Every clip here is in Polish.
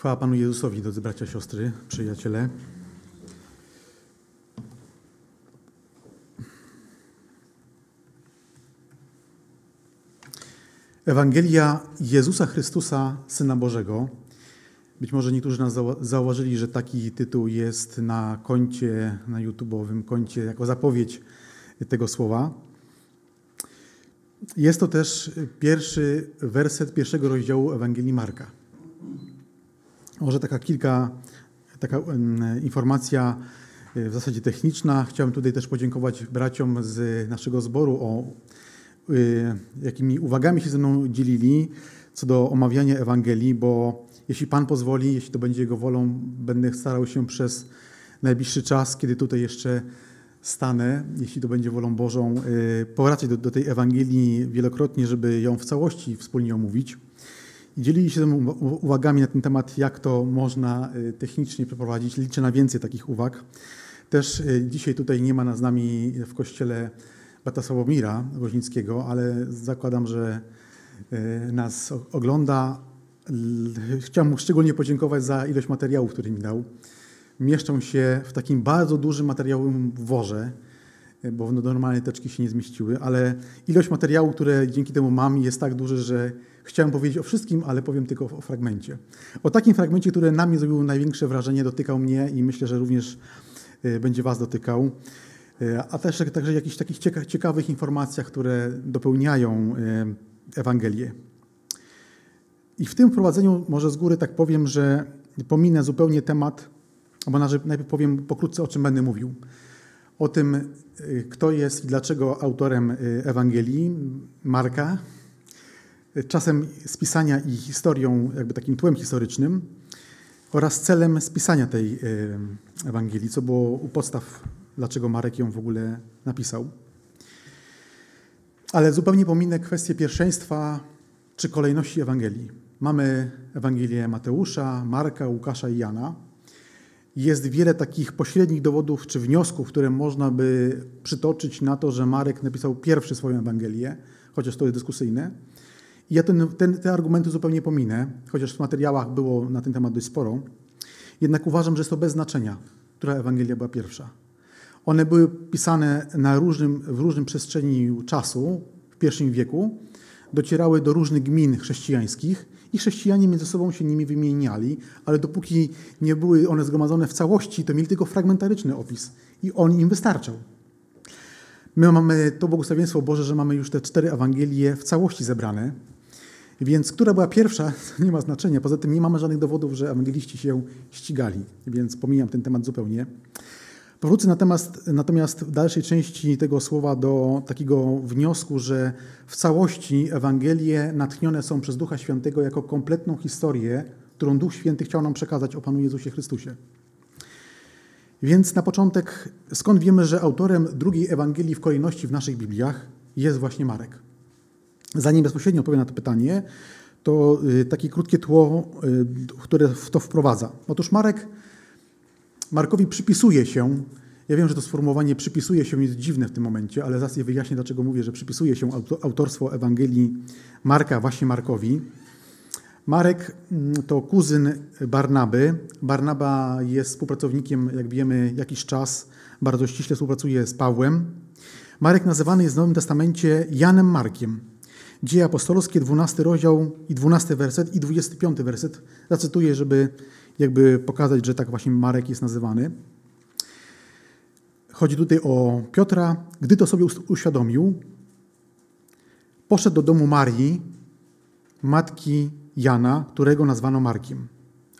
Chwała Panu Jezusowi, drodzy bracia, siostry, przyjaciele. Ewangelia Jezusa Chrystusa, Syna Bożego. Być może niektórzy nas zauważyli, że taki tytuł jest na koncie, na YouTube'owym koncie, jako zapowiedź tego słowa. Jest to też pierwszy werset pierwszego rozdziału Ewangelii Marka. Może taka kilka, taka informacja e, w zasadzie techniczna. Chciałem tutaj też podziękować braciom z naszego zboru o e, jakimi uwagami się ze mną dzielili co do omawiania Ewangelii, bo jeśli Pan pozwoli, jeśli to będzie Jego wolą, będę starał się przez najbliższy czas, kiedy tutaj jeszcze stanę, jeśli to będzie wolą Bożą, e, powracać do, do tej Ewangelii wielokrotnie, żeby ją w całości wspólnie omówić. I dzielili się uwagami na ten temat, jak to można y, technicznie przeprowadzić. Liczę na więcej takich uwag. Też y, dzisiaj tutaj nie ma z nami w kościele Bata Sławomira Woźnickiego, ale zakładam, że y, nas ogląda. Chciałem mu szczególnie podziękować za ilość materiałów, które mi dał. Mieszczą się w takim bardzo dużym materiałowym worze, bo normalnie teczki się nie zmieściły, ale ilość materiału, które dzięki temu mam, jest tak duży, że Chciałem powiedzieć o wszystkim, ale powiem tylko o fragmencie. O takim fragmencie, który na mnie zrobił największe wrażenie, dotykał mnie i myślę, że również e, będzie Was dotykał. E, a też także jakichś takich ciekawych informacjach, które dopełniają e, Ewangelię. I w tym wprowadzeniu może z góry tak powiem, że pominę zupełnie temat, bo najpierw powiem pokrótce, o czym będę mówił. O tym, kto jest i dlaczego autorem Ewangelii Marka, czasem spisania i historią, jakby takim tłem historycznym oraz celem spisania tej Ewangelii, co było u podstaw, dlaczego Marek ją w ogóle napisał. Ale zupełnie pominę kwestię pierwszeństwa czy kolejności Ewangelii. Mamy Ewangelię Mateusza, Marka, Łukasza i Jana. Jest wiele takich pośrednich dowodów czy wniosków, które można by przytoczyć na to, że Marek napisał pierwszy swoją Ewangelię, chociaż to jest dyskusyjne. Ja ten, ten, te argumenty zupełnie pominę, chociaż w materiałach było na ten temat dość sporo. Jednak uważam, że jest to bez znaczenia, która Ewangelia była pierwsza. One były pisane na różnym, w różnym przestrzeni czasu w pierwszym wieku, docierały do różnych gmin chrześcijańskich i chrześcijanie między sobą się nimi wymieniali, ale dopóki nie były one zgromadzone w całości, to mieli tylko fragmentaryczny opis i on im wystarczał. My mamy to błogosławieństwo Boże, że mamy już te cztery Ewangelie w całości zebrane, więc która była pierwsza, nie ma znaczenia. Poza tym nie mamy żadnych dowodów, że ewangeliści się ścigali, więc pomijam ten temat zupełnie. Powrócę natomiast, natomiast w dalszej części tego słowa do takiego wniosku, że w całości Ewangelie natchnione są przez Ducha Świętego jako kompletną historię, którą Duch Święty chciał nam przekazać o Panu Jezusie Chrystusie. Więc na początek, skąd wiemy, że autorem drugiej Ewangelii w kolejności w naszych Bibliach jest właśnie Marek? Zanim bezpośrednio odpowiem na to pytanie, to y, takie krótkie tło, y, które w to wprowadza. Otóż Marek, Markowi przypisuje się, ja wiem, że to sformułowanie przypisuje się jest dziwne w tym momencie, ale zaraz je wyjaśnię, dlaczego mówię, że przypisuje się autorstwo Ewangelii Marka właśnie Markowi. Marek mm, to kuzyn Barnaby. Barnaba jest współpracownikiem, jak wiemy, jakiś czas, bardzo ściśle współpracuje z Pawłem. Marek nazywany jest w Nowym Testamencie Janem Markiem. Dzieje apostolskie, 12 rozdział i 12 werset i 25 werset. Zacytuję, żeby jakby pokazać, że tak właśnie Marek jest nazywany. Chodzi tutaj o Piotra. Gdy to sobie uświadomił, poszedł do domu Marii, matki Jana, którego nazwano Markiem.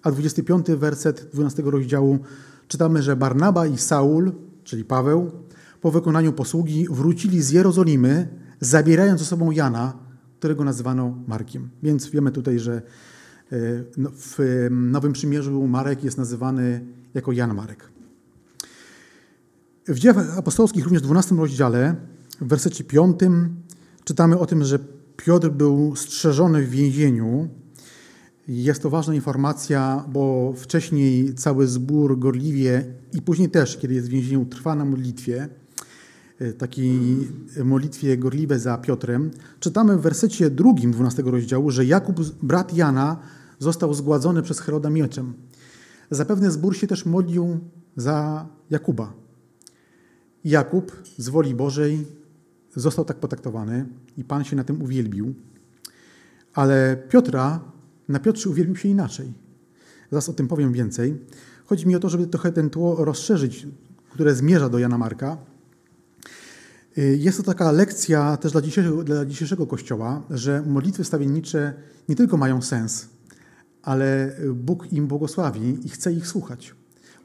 A 25 werset 12 rozdziału czytamy, że Barnaba i Saul, czyli Paweł, po wykonaniu posługi wrócili z Jerozolimy, zabierając ze sobą Jana, którego nazywano Markiem. Więc wiemy tutaj, że e, no, w Nowym Przymierzu Marek jest nazywany jako Jan Marek. W dziejach apostolskich, również w 12 rozdziale, w wersecie 5 czytamy o tym, że Piotr był strzeżony w więzieniu. Jest to ważna informacja, bo wcześniej cały zbór gorliwie i później też, kiedy jest w więzieniu, trwa na modlitwie. E, takiej modlitwie gorliwe za Piotrem, czytamy w wersecie drugim 12 rozdziału, że Jakub, brat Jana, został zgładzony przez Heroda mieczem. Zapewne zbór się też modlił za Jakuba. Jakub z woli Bożej został tak potraktowany i Pan się na tym uwielbił. Ale Piotra, na Piotrze uwielbił się inaczej. Zaraz o tym powiem więcej. Chodzi mi o to, żeby trochę ten tło rozszerzyć, które zmierza do Jana Marka. Y, jest to taka lekcja też dla dzisiejszego, dla dzisiejszego Kościoła, że modlitwy stawiennicze nie tylko mają sens, ale Bóg im błogosławi i chce ich słuchać.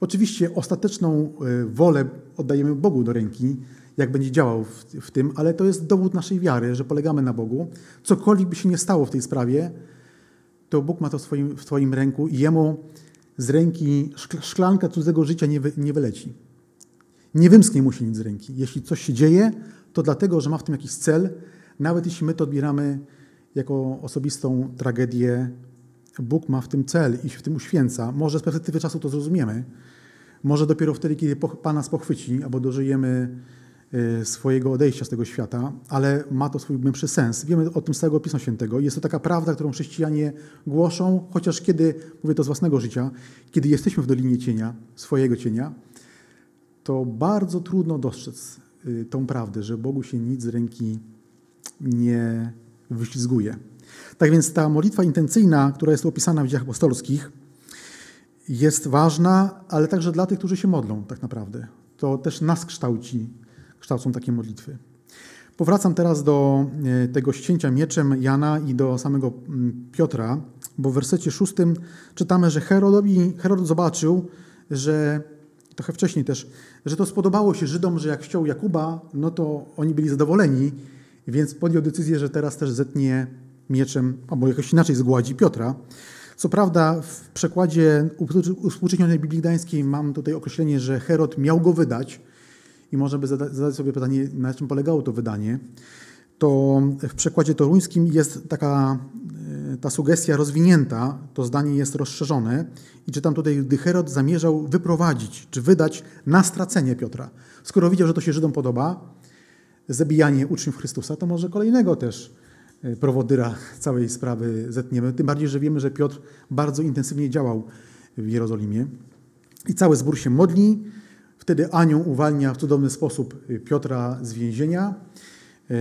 Oczywiście ostateczną y, wolę oddajemy Bogu do ręki, jak będzie działał w, w, tym, ale to jest dowód naszej wiary, że polegamy na Bogu. Cokolwiek by się nie stało w tej sprawie, to Bóg ma to w Twoim, w twoim ręku i Jemu z ręki szklanka cudzego życia nie, wy, nie wyleci. Nie wymsknie mu się nic z ręki. Jeśli coś się dzieje, to dlatego, że ma w tym jakiś cel, nawet jeśli my to odbieramy jako osobistą tragedię, Bóg ma w tym cel i się w tym uświęca. Może z perspektywy czasu to zrozumiemy. Może dopiero wtedy, kiedy Pan nas pochwyci, albo dożyjemy y, swojego odejścia z tego świata, ale ma to swój głębszy sens. Wiemy o tym z całego Pisma Świętego. Jest to taka prawda, którą chrześcijanie głoszą, chociaż kiedy, mówię to z własnego życia, kiedy jesteśmy w dolinie cienia, swojego cienia, to bardzo trudno dostrzec y, tą prawdę, że Bogu się nic z ręki nie wyślizguje. Tak więc ta modlitwa intencyjna, która jest opisana w dziejach apostolskich, jest ważna, ale także dla tych, którzy się modlą tak naprawdę. To też nas kształci, kształcą takie modlitwy. Powracam teraz do e, tego ścięcia mieczem Jana i do samego mm, Piotra, bo w wersecie szóstym czytamy, że Herodowi, Herod zobaczył, że trochę wcześniej też, że to spodobało się Żydom, że jak ściął Jakuba, no to oni byli zadowoleni, więc podjął decyzję, że teraz też zetnie mieczem, albo jakoś inaczej zgładzi Piotra. Co prawda w przekładzie współczynionej Biblii Gdańskiej mam tutaj określenie, że Herod miał go wydać i można by zadać sobie pytanie, na czym polegało to wydanie. To w przekładzie toruńskim jest taka e, ta sugestia rozwinięta, to zdanie jest rozszerzone i czytam tutaj, gdy Herod zamierzał wyprowadzić czy wydać na stracenie Piotra. Skoro widział, że to się Żydom podoba, zabijanie uczniów Chrystusa, to może kolejnego też E, prowodyra całej sprawy zetniemy. Tym bardziej, że wiemy, że Piotr bardzo intensywnie działał w Jerozolimie. I cały zbór się modli. Wtedy anioł uwalnia w cudowny sposób Piotra z więzienia. E,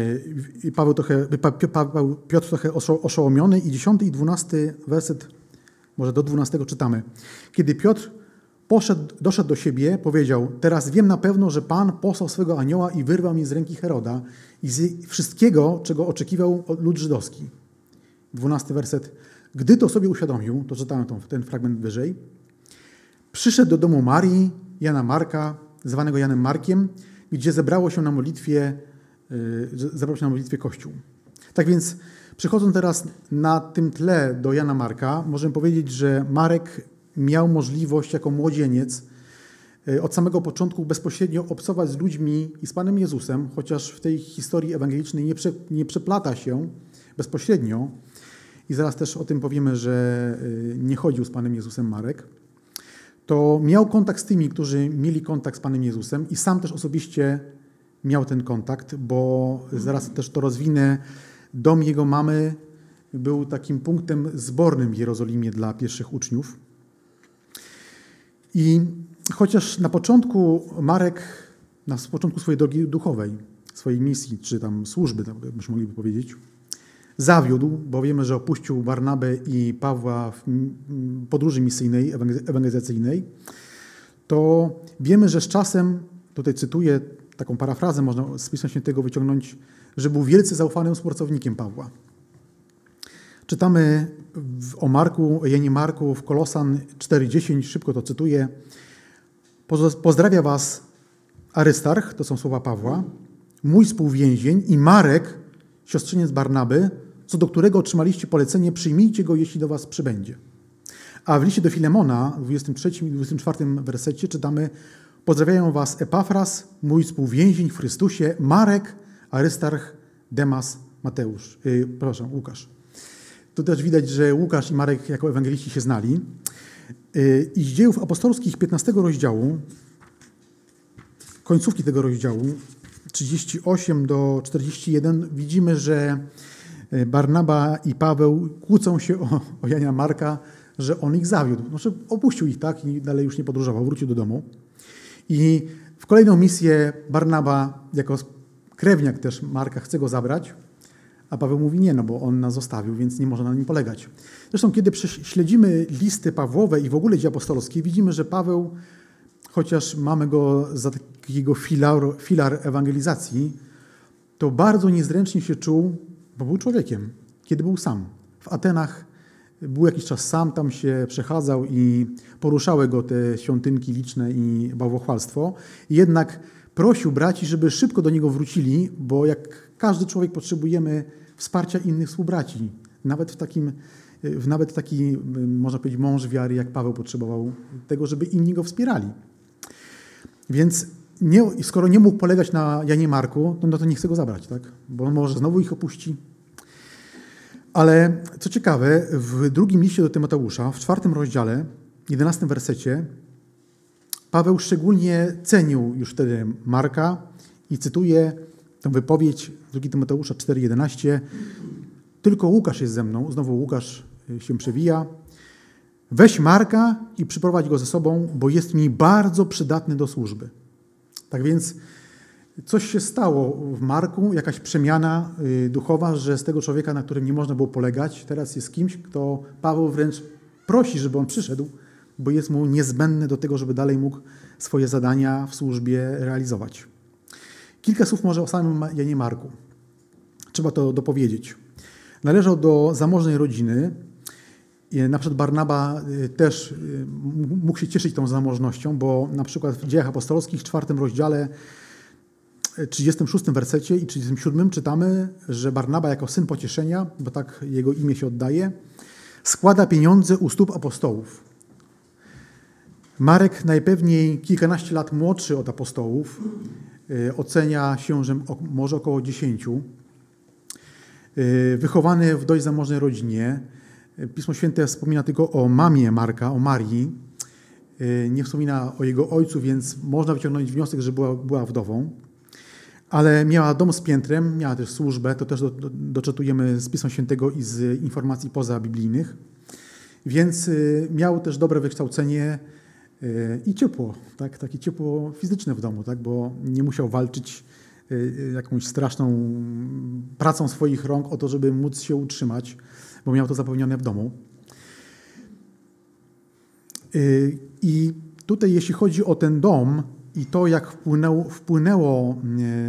I Paweł trochę, Paweł, Piotr trochę oszołomiony. I 10 i 12 werset, może do 12 czytamy. Kiedy Piotr poszedł, doszedł do siebie, powiedział: Teraz wiem na pewno, że Pan posłał swego anioła i wyrwał mnie z ręki Heroda i z wszystkiego, czego oczekiwał lud żydowski. Dwunasty werset. Gdy to sobie uświadomił, to czytałem ten fragment wyżej, przyszedł do domu Marii, Jana Marka, zwanego Janem Markiem, gdzie zebrało się na modlitwie, y, zebrał się na modlitwie Kościół. Tak więc, przechodząc teraz na tym tle do Jana Marka, możemy powiedzieć, że Marek miał możliwość jako młodzieniec e, od samego początku bezpośrednio obcować z ludźmi i z Panem Jezusem, chociaż w tej historii ewangelicznej nie, prze, nie przeplata się bezpośrednio. I zaraz też o tym powiemy, że e, nie chodził z Panem Jezusem Marek. To miał kontakt z tymi, którzy mieli kontakt z Panem Jezusem i sam też osobiście miał ten kontakt, bo zaraz też to rozwinę. Dom jego mamy był takim punktem zbornym w Jerozolimie dla pierwszych uczniów. I chociaż na początku Marek, na początku swojej drogi duchowej, swojej misji, czy tam służby, tak byśmy mogli powiedzieć, zawiódł, bo wiemy, że opuścił Barnabę i Pawła w podróży misyjnej, ewangelizacyjnej, to wiemy, że z czasem, tutaj cytuję taką parafrazę, można z Pisma Świętego wyciągnąć, że był wielce zaufanym współpracownikiem Pawła. Czytamy o Marku, Janie Marku w Kolosan 4,10, szybko to cytuję. Pozdrawia was Arystarch, to są słowa Pawła, mój współwięzień i Marek, siostrzeniec Barnaby, co do którego otrzymaliście polecenie, przyjmijcie go, jeśli do was przybędzie. A w liście do Filemona, w 23 i 24 wersecie czytamy Pozdrawiają was Epafras, mój współwięzień w Chrystusie, Marek, Arystarch, Demas, Mateusz, yy, przepraszam, Łukasz. Tu też widać, że Łukasz i Marek jako ewangeliści się znali. Y, I z dziejów apostolskich 15 rozdziału, końcówki tego rozdziału, 38 do 41, widzimy, że Barnaba i Paweł kłócą się o, o Jania Marka, że on ich zawiódł. Znaczy opuścił ich tak i dalej już nie podróżował, wrócił do domu. I w kolejną misję Barnaba jako krewniak też Marka chce go zabrać, a Paweł mówi nie, no bo on nas zostawił, więc nie może na nim polegać. Zresztą kiedy śledzimy listy Pawłowe i w ogóle dzieje apostolskie, widzimy, że Paweł, chociaż mamy go za takiego filar, filar ewangelizacji, to bardzo niezręcznie się czuł, bo był człowiekiem, kiedy był sam. W Atenach był jakiś czas sam, tam się przechadzał i poruszały go te świątynki liczne i bałwochwalstwo. Jednak prosił braci, żeby szybko do niego wrócili, bo jak każdy człowiek potrzebujemy wsparcia innych współbraci. Nawet w takim, nawet taki, można powiedzieć, mąż wiary jak Paweł potrzebował tego, żeby inni go wspierali. Więc nie, skoro nie mógł polegać na Janie Marku, no to nie chce go zabrać, tak? bo może znowu ich opuści. Ale co ciekawe, w drugim liście do Tymoteusza, w czwartym rozdziale, jedenastym wersecie, Paweł szczególnie cenił już wtedy Marka i cytuję tę wypowiedź 2 Tymoteusza 4,11. Tylko Łukasz jest ze mną, znowu Łukasz się przewija. Weź Marka i przyprowadź go ze sobą, bo jest mi bardzo przydatny do służby. Tak więc coś się stało w Marku, jakaś przemiana y, duchowa, że z tego człowieka, na którym nie można było polegać, teraz jest kimś, kto Paweł wręcz prosi, żeby on przyszedł, bo jest mu niezbędny do tego, żeby dalej mógł swoje zadania w służbie realizować. Kilka słów może o samym Janie Marku. Trzeba to dopowiedzieć. Należał do zamożnej rodziny. Na przykład Barnaba y, też y, mógł się cieszyć tą zamożnością, bo na przykład w Dziejach Apostolskich w czwartym rozdziale 36 wersecie i 37 czytamy, że Barnaba jako syn pocieszenia, bo tak jego imię się oddaje, składa pieniądze u stóp apostołów. Marek, najpewniej kilkanaście lat młodszy od apostołów, y, ocenia się, że może około dziesięciu. Y, wychowany w dość zamożnej rodzinie. Pismo Święte wspomina tylko o mamie Marka, o Marii. Y, nie wspomina o jego ojcu, więc można wyciągnąć wniosek, że była, była wdową ale miała dom z piętrem, miała też służbę, to też do, do, doczytujemy z Pisma Świętego i z informacji pozabiblijnych, więc y, miał też dobre wykształcenie y, i ciepło, tak? takie ciepło fizyczne w domu, tak? bo nie musiał walczyć y, jakąś straszną pracą swoich rąk o to, żeby móc się utrzymać, bo miał to zapewnione w domu. I tutaj, jeśli chodzi o ten dom, i to, jak wpłynęło, wpłynęło,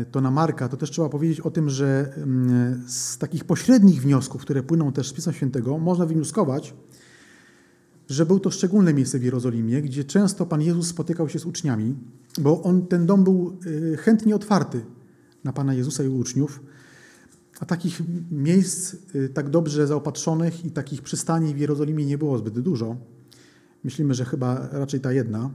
e, to na Marka, to też trzeba powiedzieć o tym, że mm, z takich pośrednich wniosków, które płyną też z Pisma Świętego, można wnioskować, że był to szczególne miejsce w Jerozolimie, gdzie często Pan Jezus spotykał się z uczniami, bo on, ten dom był e, chętnie otwarty na Pana Jezusa i uczniów, a takich miejsc e, tak dobrze zaopatrzonych i takich przystani w Jerozolimie nie było zbyt dużo. Myślimy, że chyba raczej ta jedna.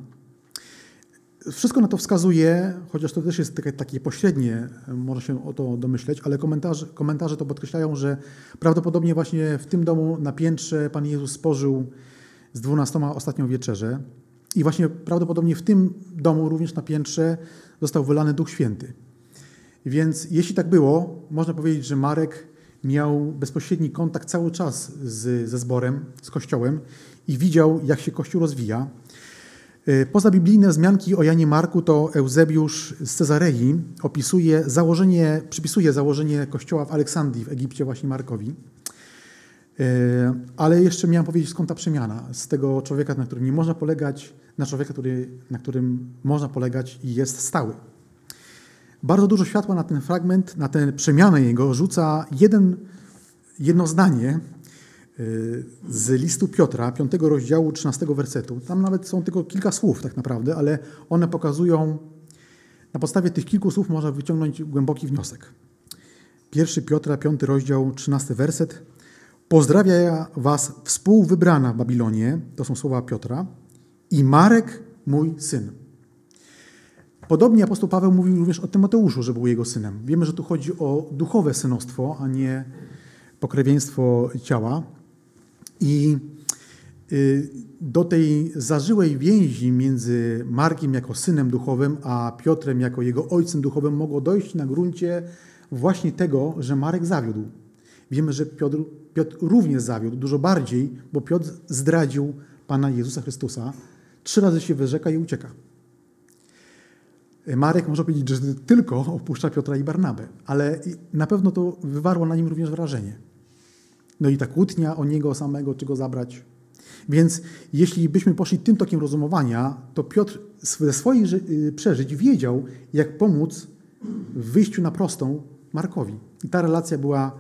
Wszystko na to wskazuje, chociaż to też jest takie, takie pośrednie, można się o to domyśleć, ale komentarze, komentarze to podkreślają, że prawdopodobnie właśnie w tym domu na piętrze Pan Jezus spożył z dwunastoma ostatnią wieczerzę i właśnie prawdopodobnie w tym domu również na piętrze został wylany Duch Święty. Więc jeśli tak było, można powiedzieć, że Marek miał bezpośredni kontakt cały czas z, ze zborem, z Kościołem i widział, jak się Kościół rozwija. E, Pozabiblijne wzmianki o Janie Marku to Eusebiusz z Cezarei opisuje założenie, przypisuje założenie kościoła w Aleksandrii w Egipcie właśnie Markowi. E, ale jeszcze miałem powiedzieć, skąd ta przemiana. Z tego człowieka, na którym nie można polegać, na człowieka, który, na którym można polegać i jest stały. Bardzo dużo światła na ten fragment, na tę przemianę jego rzuca jeden, jedno zdanie, Y, z listu Piotra, 5 rozdziału, 13 wersetu. Tam nawet są tylko kilka słów tak naprawdę, ale one pokazują, na podstawie tych kilku słów można wyciągnąć głęboki wniosek. 1 Piotra, 5 rozdział, 13 werset. Pozdrawia was współwybrana w Babilonie, to są słowa Piotra, i Marek, mój syn. Podobnie apostoł Paweł mówił również o Tymoteuszu, że był jego synem. Wiemy, że tu chodzi o duchowe synostwo, a nie pokrewieństwo ciała. I y, do tej zażyłej więzi między Markiem jako synem duchowym, a Piotrem jako jego ojcem duchowym mogło dojść na gruncie właśnie tego, że Marek zawiódł. Wiemy, że Piotr, Piotr również zawiódł, dużo bardziej, bo Piotr zdradził Pana Jezusa Chrystusa, trzy razy się wyrzeka i ucieka. Marek może powiedzieć, że tylko opuszcza Piotra i Barnabę, ale na pewno to wywarło na nim również wrażenie. No i ta kłótnia o niego samego, czy go zabrać. Więc jeśli byśmy poszli tym tokiem rozumowania, to Piotr ze swoich y, przeżyć wiedział, jak pomóc w wyjściu na prostą Markowi. I ta relacja była,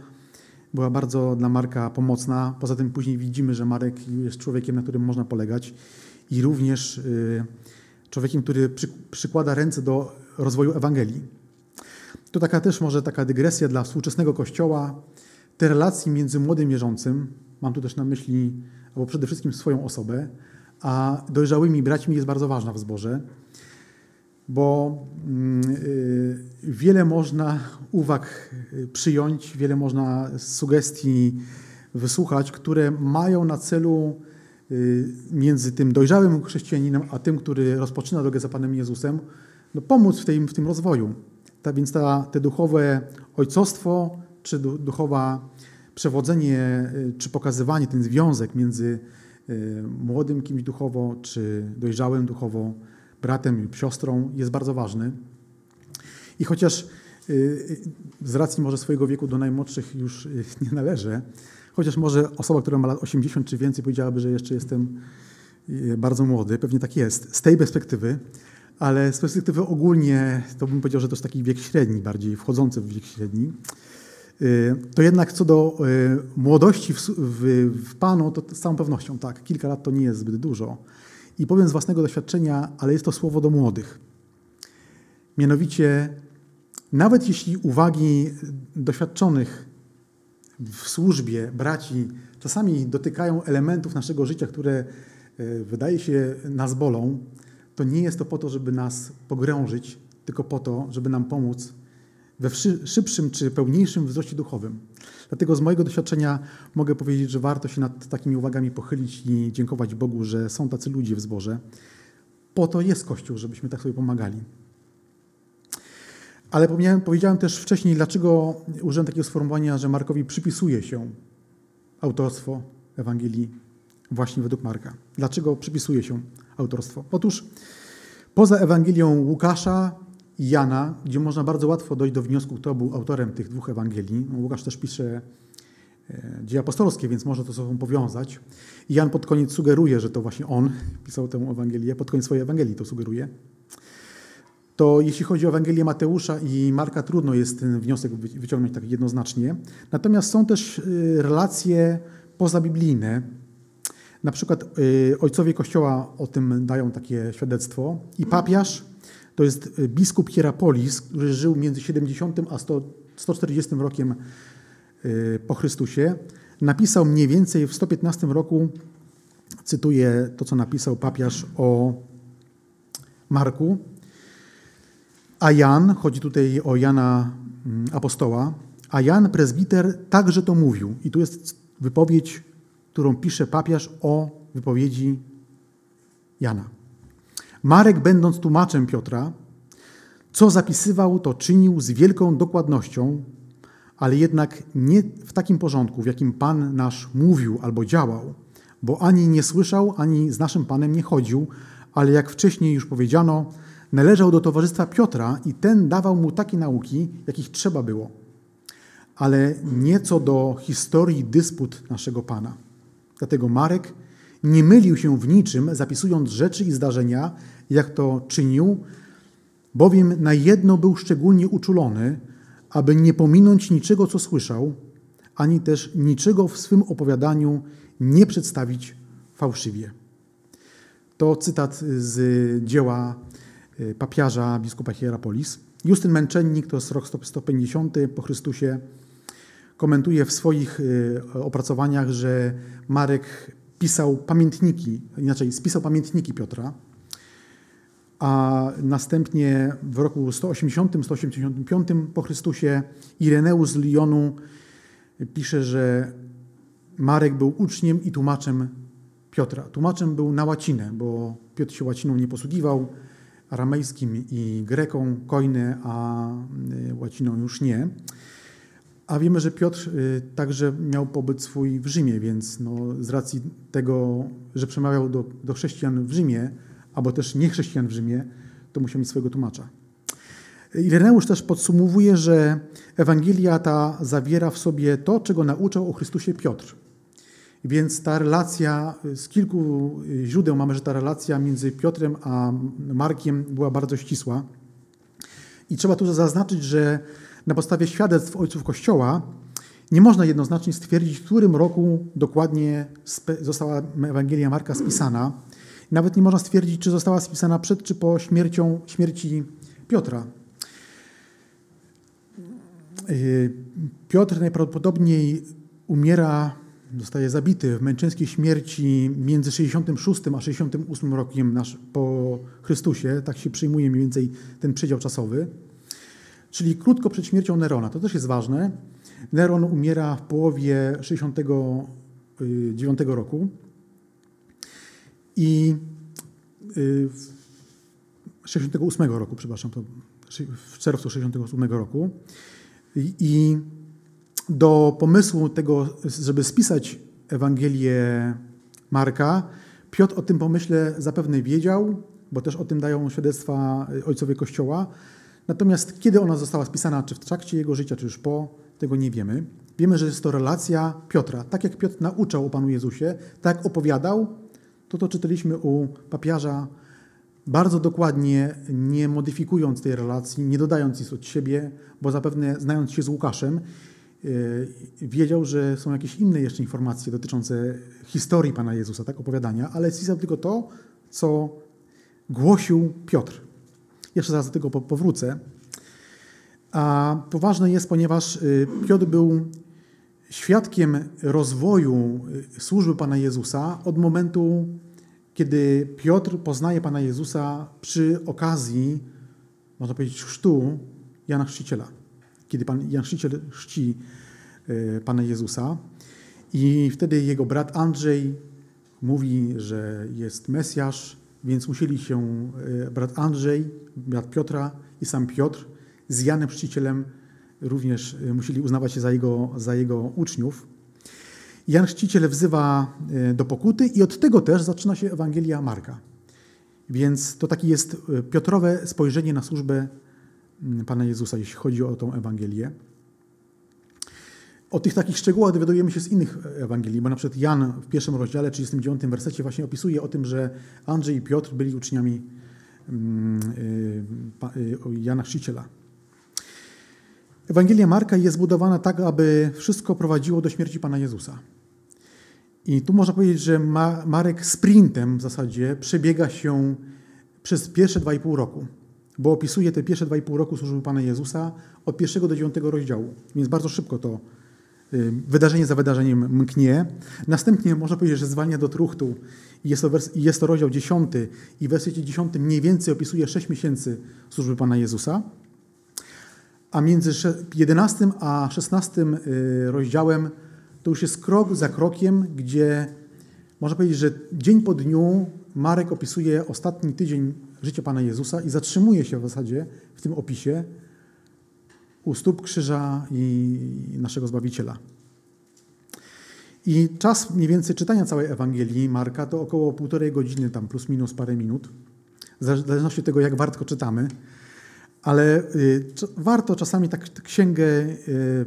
była bardzo dla Marka pomocna. Poza tym później widzimy, że Marek jest człowiekiem, na którym można polegać i również y, człowiekiem, który przy, przykłada ręce do rozwoju Ewangelii. To taka też może taka dygresja dla współczesnego Kościoła. Te relacje między młodym wierzącym, mam tu też na myśli, albo przede wszystkim swoją osobę, a dojrzałymi braćmi jest bardzo ważna w zborze, bo yy, wiele można uwag y, przyjąć, wiele można sugestii wysłuchać, które mają na celu Y, między tym dojrzałym chrześcijaninem, a tym, który rozpoczyna drogę za Panem Jezusem, no pomóc w tym, w tym rozwoju. Ta, więc ta, te duchowe ojcostwo, czy duchowa przewodzenie, y, czy pokazywanie, ten związek między y, młodym kimś duchowo, czy dojrzałym duchowo bratem lub siostrą jest bardzo ważny. I chociaż z racji może swojego wieku do najmłodszych już nie należę, Chociaż może osoba, która ma lat 80 czy więcej, powiedziałaby, że jeszcze jestem bardzo młody. Pewnie tak jest z tej perspektywy, ale z perspektywy ogólnie to bym powiedział, że to jest taki wiek średni, bardziej wchodzący w wiek średni. E, to jednak co do e, młodości w, w, w Panu, to z całą pewnością tak, kilka lat to nie jest zbyt dużo. I powiem z własnego doświadczenia, ale jest to słowo do młodych. Mianowicie, nawet jeśli uwagi doświadczonych w służbie braci czasami dotykają elementów naszego życia, które e, wydaje się nas bolą, to nie jest to po to, żeby nas pogrążyć, tylko po to, żeby nam pomóc we szybszym czy pełniejszym wzroście duchowym. Dlatego z mojego doświadczenia mogę powiedzieć, że warto się nad takimi uwagami pochylić i dziękować Bogu, że są tacy ludzie w zborze. Po to jest Kościół, żebyśmy tak sobie pomagali. Ale powiedziałem też wcześniej, dlaczego użyłem takiego sformułowania, że Markowi przypisuje się autorstwo Ewangelii właśnie według Marka. Dlaczego przypisuje się autorstwo? Otóż poza Ewangelią Łukasza Jana, gdzie można bardzo łatwo dojść do wniosku, kto był autorem tych dwóch Ewangelii, no, Łukasz też pisze e, dzieje apostolskie, więc można to sobą powiązać. I Jan pod koniec sugeruje, że to właśnie on pisał tę Ewangelię, pod koniec swojej Ewangelii to sugeruje to jeśli chodzi o Ewangelię Mateusza i Marka, trudno jest ten wniosek wyciągnąć tak jednoznacznie. Natomiast są też y, relacje pozabiblijne. Na przykład y, ojcowie Kościoła o tym dają takie świadectwo. I papiarz to jest y, biskup Hierapolis, który żył między 70 a 100, 140 rokiem po Chrystusie. Napisał mniej więcej w 115 roku, cytuję to, co napisał papiarz o Marku, a Jan, chodzi tutaj o Jana mm, apostoła, a Jan prezbiter także to mówił. I tu jest wypowiedź, którą pisze papież o wypowiedzi Jana. Marek, będąc tłumaczem Piotra, co zapisywał, to czynił z wielką dokładnością, ale jednak nie w takim porządku, w jakim Pan nasz mówił albo działał, bo ani nie słyszał, ani z naszym Panem nie chodził, ale jak wcześniej już powiedziano, należał do towarzystwa Piotra i ten dawał mu takie nauki, jakich trzeba było, ale nie co do historii dysput naszego Pana. Dlatego Marek nie mylił się w niczym, zapisując rzeczy i zdarzenia, jak to czynił, bowiem na jedno był szczególnie uczulony, aby nie pominąć niczego, co słyszał, ani też niczego w swym opowiadaniu nie przedstawić fałszywie. To cytat z dzieła Y, papiarza biskupa Hierapolis. Justyn Męczennik, to jest rok 150 po Chrystusie, komentuje w swoich y, opracowaniach, że Marek pisał pamiętniki, inaczej spisał pamiętniki Piotra, a następnie w roku 180-185 po Chrystusie Ireneusz z Lyonu pisze, że Marek był uczniem i tłumaczem Piotra. Tłumaczem był na łacinę, bo Piotr się łaciną nie posługiwał, aramejskim i greką, kojny, a y, łaciną już nie. A wiemy, że Piotr y, także miał pobyt swój w Rzymie, więc no, z racji tego, że przemawiał do, do chrześcijan w Rzymie, albo też niechrześcijan w Rzymie, to musiał mieć swojego tłumacza. Ireneusz też podsumowuje, że Ewangelia ta zawiera w sobie to, czego nauczał o Chrystusie Piotr. Więc ta relacja, z kilku źródeł mamy, że ta relacja między Piotrem a Markiem była bardzo ścisła. I trzeba tu zaznaczyć, że na podstawie świadectw ojców Kościoła nie można jednoznacznie stwierdzić, w którym roku dokładnie została Ewangelia Marka spisana. Nawet nie można stwierdzić, czy została spisana przed czy po śmiercią, śmierci Piotra. Y, Piotr najprawdopodobniej umiera, zostaje zabity w męczeńskiej śmierci między 66 a 68 rokiem po Chrystusie. Tak się przyjmuje mniej więcej ten przedział czasowy. Czyli krótko przed śmiercią Nerona. To też jest ważne. Neron umiera w połowie 69 roku. I 68 y, roku, przepraszam, to w czerwcu 68 roku. I do pomysłu tego, żeby spisać Ewangelię Marka, Piotr o tym pomyśle zapewne wiedział, bo też o tym dają świadectwa ojcowie Kościoła. Natomiast kiedy ona została spisana, czy w trakcie jego życia, czy już po, tego nie wiemy. Wiemy, że jest to relacja Piotra. Tak jak Piotr nauczał o Panu Jezusie, tak opowiadał, to to czytaliśmy u papiarza bardzo dokładnie, nie modyfikując tej relacji, nie dodając nic od siebie, bo zapewne znając się z Łukaszem, yy, wiedział, że są jakieś inne jeszcze informacje dotyczące historii Pana Jezusa, tak, opowiadania, ale spisał tylko to, co głosił Piotr. Jeszcze zaraz do tego powrócę. A to ważne jest, ponieważ yy, Piotr był świadkiem rozwoju yy, służby Pana Jezusa od momentu kiedy Piotr poznaje Pana Jezusa przy okazji, można powiedzieć, chrztu Jana Chrzciciela. Kiedy Pan Jan Chrzciciel chrzci e, Pana Jezusa i wtedy jego brat Andrzej mówi, że jest Mesjasz, więc musieli się e, brat Andrzej, brat Piotra i sam Piotr z Janem Chrzcicielem również e, musieli uznawać się za jego, za jego uczniów. Jan Chrzciciel wzywa e, do pokuty i od tego też zaczyna się Ewangelia Marka. Więc to takie jest Piotrowe spojrzenie na służbę Pana Jezusa, jeśli chodzi o tą Ewangelię. O tych takich szczegółach dowiadujemy się z innych Ewangelii, bo na przykład Jan w pierwszym rozdziale, 39 wersecie właśnie opisuje o tym, że Andrzej i Piotr byli uczniami mm, e, Jana Chrzciciela. Ewangelia Marka jest zbudowana tak, aby wszystko prowadziło do śmierci Pana Jezusa. I tu można powiedzieć, że Marek sprintem w zasadzie przebiega się przez pierwsze dwa i pół roku, bo opisuje te pierwsze dwa i pół roku służby Pana Jezusa od pierwszego do dziewiątego rozdziału, więc bardzo szybko to y, wydarzenie za wydarzeniem mknie. Następnie można powiedzieć, że zwalnia do truchtu jest to, wers- jest to rozdział dziesiąty i w wersecie dziesiątym mniej więcej opisuje sześć miesięcy służby Pana Jezusa. A między 11 a 16 y, rozdziałem to już jest krok za krokiem, gdzie można powiedzieć, że dzień po dniu Marek opisuje ostatni tydzień życia Pana Jezusa i zatrzymuje się w zasadzie w tym opisie u stóp krzyża i naszego Zbawiciela. I czas mniej więcej czytania całej Ewangelii Marka to około półtorej godziny, tam plus minus parę minut, w zależności od tego, jak wartko czytamy. Ale y, warto czasami tak księgę, y,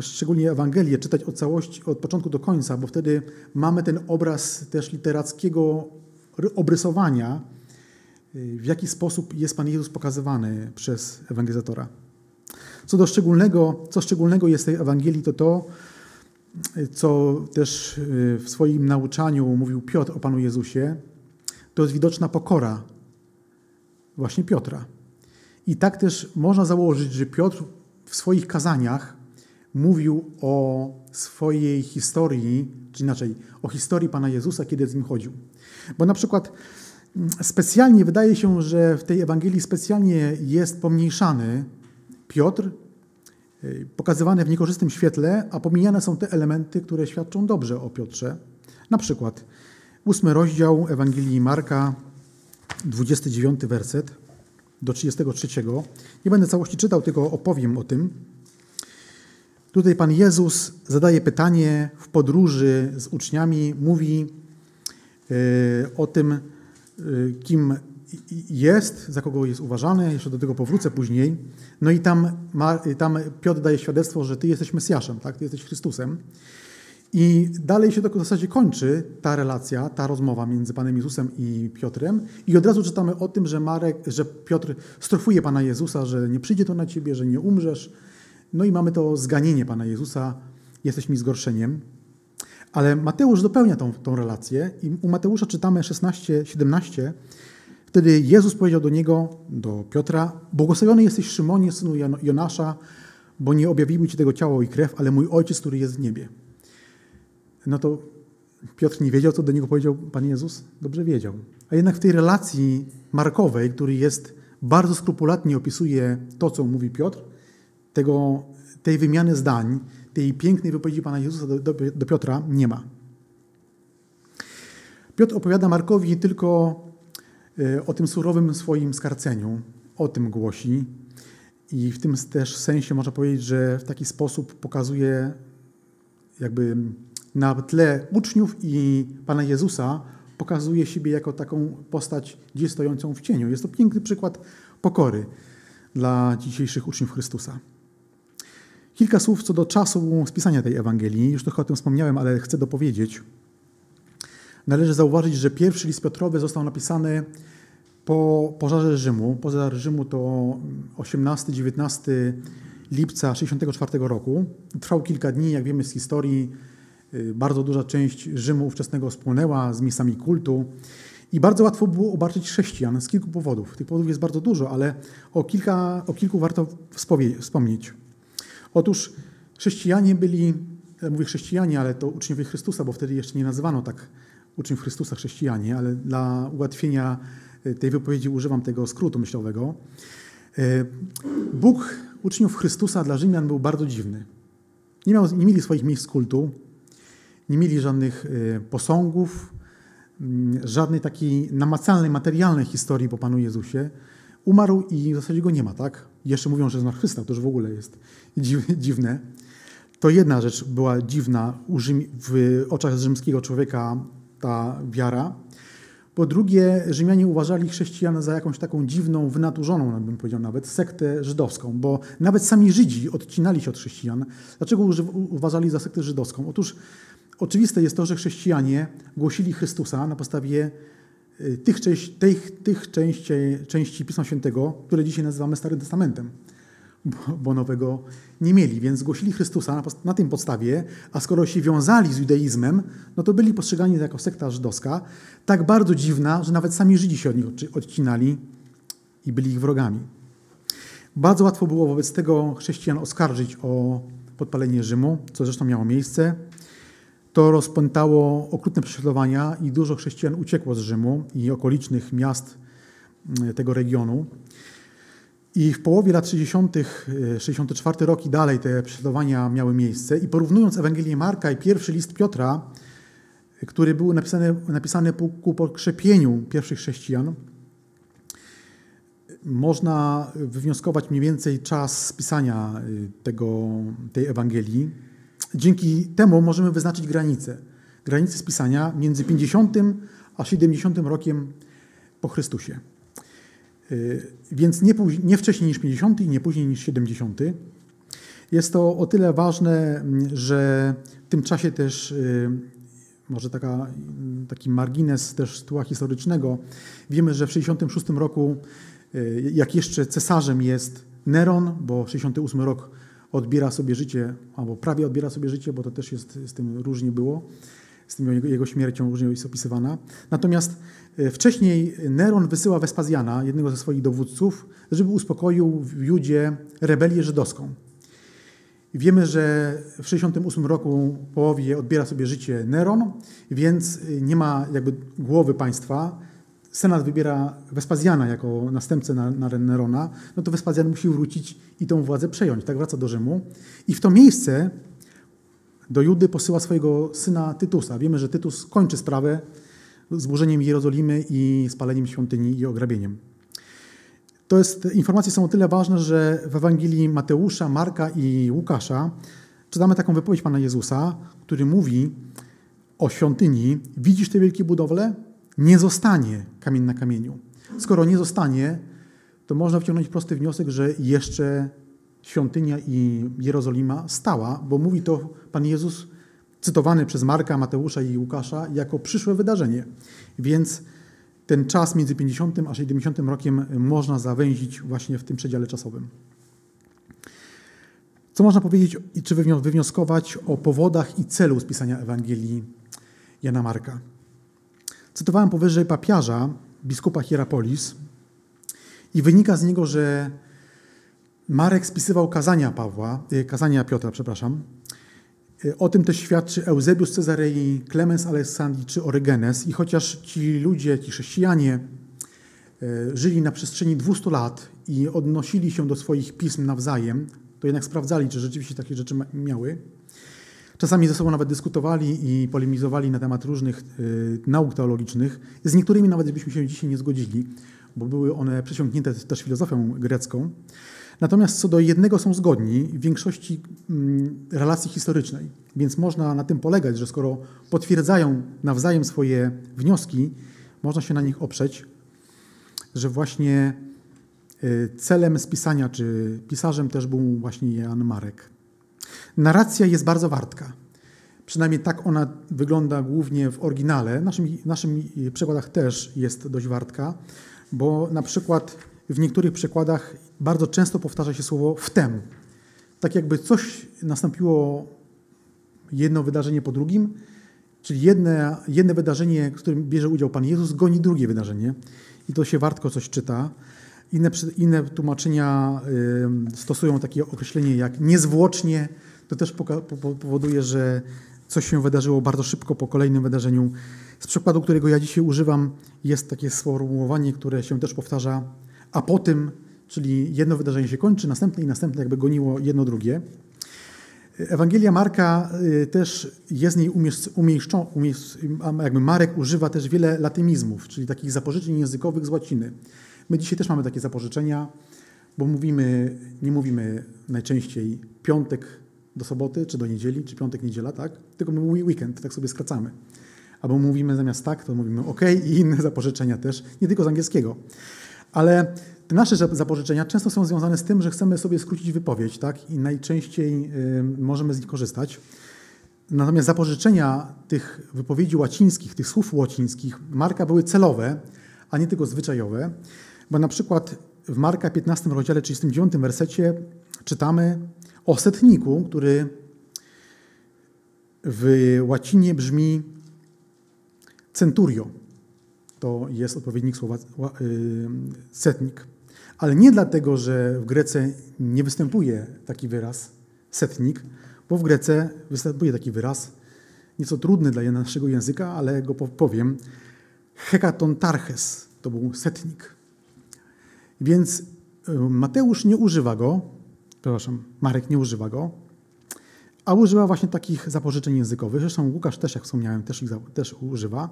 szczególnie Ewangelię, czytać od całości, od początku do końca, bo wtedy mamy ten obraz też literackiego obrysowania, y, w jaki sposób jest Pan Jezus pokazywany przez ewangelizatora. Co do szczególnego, co szczególnego jest tej Ewangelii, to to, co też w swoim nauczaniu mówił Piotr o Panu Jezusie, to jest widoczna pokora właśnie Piotra. I tak też można założyć, że Piotr w swoich kazaniach mówił o swojej historii, czy inaczej, o historii Pana Jezusa, kiedy z nim chodził. Bo na przykład mm, specjalnie wydaje się, że w tej Ewangelii specjalnie jest pomniejszany Piotr, y, pokazywany w niekorzystnym świetle, a pomijane są te elementy, które świadczą dobrze o Piotrze. Na przykład ósmy rozdział Ewangelii Marka, 29 werset do 33. Nie będę całości czytał, tylko opowiem o tym. Tutaj Pan Jezus zadaje pytanie w podróży z uczniami, mówi e, o tym, e, kim jest, za kogo jest uważany, jeszcze do tego powrócę później. No i tam, tam Piotr daje świadectwo, że Ty jesteś Mesjaszem, tak? Ty jesteś Chrystusem. I dalej się to w zasadzie kończy ta relacja, ta rozmowa między Panem Jezusem i Piotrem. I od razu czytamy o tym, że, Marek, że Piotr strofuje Pana Jezusa, że nie przyjdzie to na Ciebie, że nie umrzesz. No i mamy to zganienie Pana Jezusa, jesteś mi zgorszeniem. Ale Mateusz dopełnia tą, tą relację i u Mateusza czytamy 16, 17. Wtedy Jezus powiedział do niego, do Piotra, błogosławiony jesteś Szymonie, synu Jonasza, bo nie objawiły Ci tego ciało i krew, ale mój Ojciec, który jest w niebie no to Piotr nie wiedział, co do niego powiedział Pan Jezus? Dobrze wiedział. A jednak w tej relacji markowej, który jest bardzo skrupulatnie opisuje to, co mówi Piotr, tego, tej wymiany zdań, tej pięknej wypowiedzi Pana Jezusa do, do, do Piotra nie ma. Piotr opowiada Markowi tylko o tym surowym swoim skarceniu, o tym głosi. I w tym też sensie można powiedzieć, że w taki sposób pokazuje jakby na tle uczniów i Pana Jezusa pokazuje siebie jako taką postać gdzieś stojącą w cieniu. Jest to piękny przykład pokory dla dzisiejszych uczniów Chrystusa. Kilka słów co do czasu spisania tej Ewangelii. Już trochę o tym wspomniałem, ale chcę dopowiedzieć. Należy zauważyć, że pierwszy list Piotrowy został napisany po pożarze Rzymu. Pożar Rzymu to 18-19 lipca 1964 roku. Trwał kilka dni, jak wiemy z historii Y, bardzo duża część Rzymu ówczesnego spłonęła z miejscami kultu i bardzo łatwo było obarczyć chrześcijan z kilku powodów. Tych powodów jest bardzo dużo, ale o, kilka, o kilku warto wspomnieć. Otóż chrześcijanie byli, mówię chrześcijanie, ale to uczniowie Chrystusa, bo wtedy jeszcze nie nazywano tak uczniów Chrystusa chrześcijanie, ale dla ułatwienia y, tej wypowiedzi używam tego skrótu myślowego. Y, Bóg uczniów Chrystusa dla Rzymian był bardzo dziwny. Nie, miał, nie mieli swoich miejsc kultu, nie mieli żadnych y, posągów, mm, żadnej takiej namacalnej, materialnej historii po Panu Jezusie. Umarł i w zasadzie go nie ma, tak? Jeszcze mówią, że zmartwychwstał, to już w ogóle jest dziwne. To jedna rzecz była dziwna w oczach rzymskiego człowieka, ta wiara. Po drugie, Rzymianie uważali chrześcijan za jakąś taką dziwną, wynaturzoną, bym powiedział nawet, sektę żydowską, bo nawet sami Żydzi odcinali się od chrześcijan. Dlaczego uważali za sektę żydowską? Otóż Oczywiste jest to, że chrześcijanie głosili Chrystusa na podstawie y, tych, tych, tych części, części Pisma Świętego, które dzisiaj nazywamy Starym Testamentem, bo, nowego nie mieli. Więc głosili Chrystusa na, na tym podstawie, a skoro się wiązali z judaizmem, no to byli postrzegani jako sekta żydowska, tak bardzo dziwna, że nawet sami Żydzi się od nich odcinali i byli ich wrogami. Bardzo łatwo było wobec tego chrześcijan oskarżyć o podpalenie Rzymu, co zresztą miało miejsce. To rozpętało okrutne prześladowania i dużo chrześcijan uciekło z Rzymu i okolicznych miast mm, tego regionu. I w połowie lat 60., 64 rok i dalej te prześladowania miały miejsce. I porównując Ewangelię Marka i pierwszy list Piotra, który był napisany, napisany ku pokrzepieniu pierwszych chrześcijan, można wywnioskować mniej więcej czas spisania y, tego, tej Ewangelii. Dzięki temu możemy wyznaczyć granice. Granice spisania między 50 a 70 rokiem po Chrystusie. Y, więc nie, nie wcześniej niż 50 i nie później niż 70. Jest to o tyle ważne, że w tym czasie też y, może taka, taki margines też tytułu historycznego. Wiemy, że w 66 roku, y, jak jeszcze cesarzem jest Neron, bo 68 rok odbiera sobie życie, albo prawie odbiera sobie życie, bo to też jest, z tym różnie było, z tym jego, śmiercią różnie jest opisywana. Natomiast e, wcześniej Neron wysyła Wespazjana, jednego ze swoich dowódców, żeby uspokoił w Judzie rebelię żydowską. Wiemy, że w 68 roku w połowie odbiera sobie życie Neron, więc nie ma jakby głowy państwa, Senat wybiera Wespazjana jako następcę na, na Nerona, no to Wespazjan musi wrócić i tą władzę przejąć. Tak wraca do Rzymu. I w to miejsce do Judy posyła swojego syna Tytusa. Wiemy, że Tytus kończy sprawę zburzeniem Jerozolimy i spaleniem świątyni i ograbieniem. To jest, informacje są o tyle ważne, że w Ewangelii Mateusza, Marka i Łukasza czytamy taką wypowiedź Pana Jezusa, który mówi o świątyni: Widzisz te wielkie budowle? Nie zostanie kamień na kamieniu. Skoro nie zostanie, to można wyciągnąć prosty wniosek, że jeszcze świątynia i Jerozolima stała, bo mówi to Pan Jezus, cytowany przez Marka, Mateusza i Łukasza, jako przyszłe wydarzenie. Więc ten czas między 50 a 70 rokiem można zawęzić właśnie w tym przedziale czasowym. Co można powiedzieć czy wywnioskować o powodach i celu spisania Ewangelii Jana Marka? Cytowałem powyżej papiarza, biskupa Hierapolis i wynika z niego, że Marek spisywał kazania Pawła, y, kazania Piotra, przepraszam. Y, o tym też świadczy Eusebiusz Cezarei, Klemens Aleksandrii czy Orygenes. I chociaż ci ludzie, ci chrześcijanie y, żyli na przestrzeni 200 lat i odnosili się do swoich pism nawzajem, to jednak sprawdzali, czy rzeczywiście takie rzeczy miały. Czasami ze sobą nawet dyskutowali i polemizowali na temat różnych nauk teologicznych. Z niektórymi nawet byśmy się dzisiaj nie zgodzili, bo były one przesiąknięte też filozofią grecką. Natomiast co do jednego są zgodni w większości mm, relacji historycznej. Więc można na tym polegać, że skoro potwierdzają nawzajem swoje wnioski, można się na nich oprzeć, że właśnie y, celem spisania, czy pisarzem też był właśnie Jan Marek. Narracja jest bardzo wartka. Przynajmniej tak ona wygląda głównie w oryginale. W naszym, naszym przekładach też jest dość wartka, bo na przykład w niektórych przekładach bardzo często powtarza się słowo wtem. Tak jakby coś nastąpiło jedno wydarzenie po drugim, czyli jedne, jedne wydarzenie, w którym bierze udział Pan Jezus, goni drugie wydarzenie i to się wartko coś czyta. Inne, inne tłumaczenia y, stosują takie określenie jak niezwłocznie, to też powoduje, że coś się wydarzyło bardzo szybko po kolejnym wydarzeniu. Z przykładu, którego ja dzisiaj używam, jest takie sformułowanie, które się też powtarza, a po tym, czyli jedno wydarzenie się kończy, następne i następne jakby goniło jedno drugie. Ewangelia Marka y, też jest niej umieszczona, jakby Marek używa też wiele latymizmów, czyli takich zapożyczeń językowych z łaciny. My dzisiaj też mamy takie zapożyczenia, bo mówimy, nie mówimy najczęściej piątek, do soboty, czy do niedzieli, czy piątek, niedziela, tak? Tylko my mówimy weekend, tak sobie skracamy. Albo mówimy zamiast tak, to mówimy OK i inne zapożyczenia też, nie tylko z angielskiego. Ale nasze zapożyczenia często są związane z tym, że chcemy sobie skrócić wypowiedź, tak? I najczęściej y, możemy z nich korzystać. Natomiast zapożyczenia tych wypowiedzi łacińskich, tych słów łacińskich Marka były celowe, a nie tylko zwyczajowe, bo na przykład w Marka 15 rozdziale 39 wersecie czytamy o setniku, który w łacinie brzmi centurio. To jest odpowiednik słowa y, setnik. Ale nie dlatego, że w Grece nie występuje taki wyraz setnik, bo w Grece występuje taki wyraz, nieco trudny dla naszego języka, ale go powiem. Hekatontarches to był setnik. Więc Mateusz nie używa go, przepraszam, Marek nie używa go, a używa właśnie takich zapożyczeń językowych. Zresztą Łukasz też, jak wspomniałem, też ich też używa.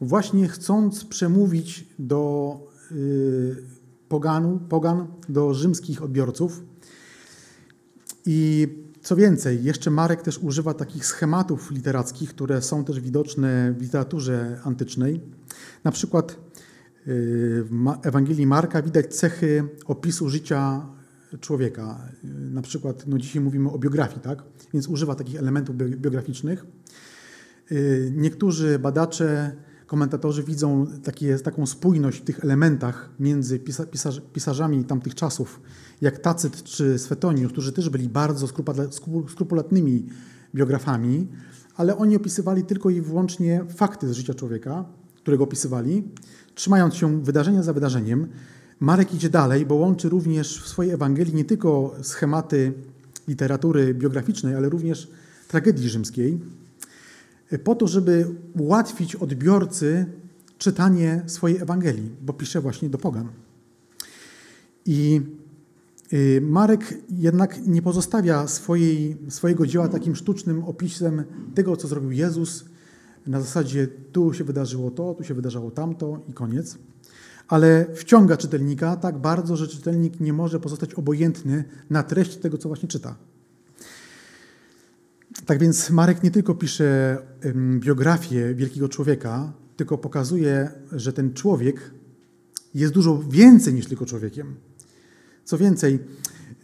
Właśnie chcąc przemówić do y, poganu, pogan, do rzymskich odbiorców. I co więcej, jeszcze Marek też używa takich schematów literackich, które są też widoczne w literaturze antycznej. Na przykład y, w Ewangelii Marka widać cechy opisu życia człowieka. Na przykład no dzisiaj mówimy o biografii, tak? więc używa takich elementów biograficznych. Y, niektórzy badacze, komentatorzy widzą takie, taką spójność w tych elementach między pisarz, pisarzami tamtych czasów, jak Tacyt czy Swetoniusz, którzy też byli bardzo skrupulatnymi biografami, ale oni opisywali tylko i wyłącznie fakty z życia człowieka, którego opisywali, trzymając się wydarzenia za wydarzeniem, Marek idzie dalej, bo łączy również w swojej Ewangelii nie tylko schematy literatury biograficznej, ale również tragedii rzymskiej, po to, żeby ułatwić odbiorcy czytanie swojej Ewangelii, bo pisze właśnie do pogan. I y, Marek jednak nie pozostawia swojej, swojego dzieła takim sztucznym opisem tego, co zrobił Jezus, na zasadzie tu się wydarzyło to, tu się wydarzało tamto i koniec ale wciąga czytelnika tak bardzo, że czytelnik nie może pozostać obojętny na treść tego, co właśnie czyta. Tak więc Marek nie tylko pisze biografię wielkiego człowieka, tylko pokazuje, że ten człowiek jest dużo więcej niż tylko człowiekiem. Co więcej,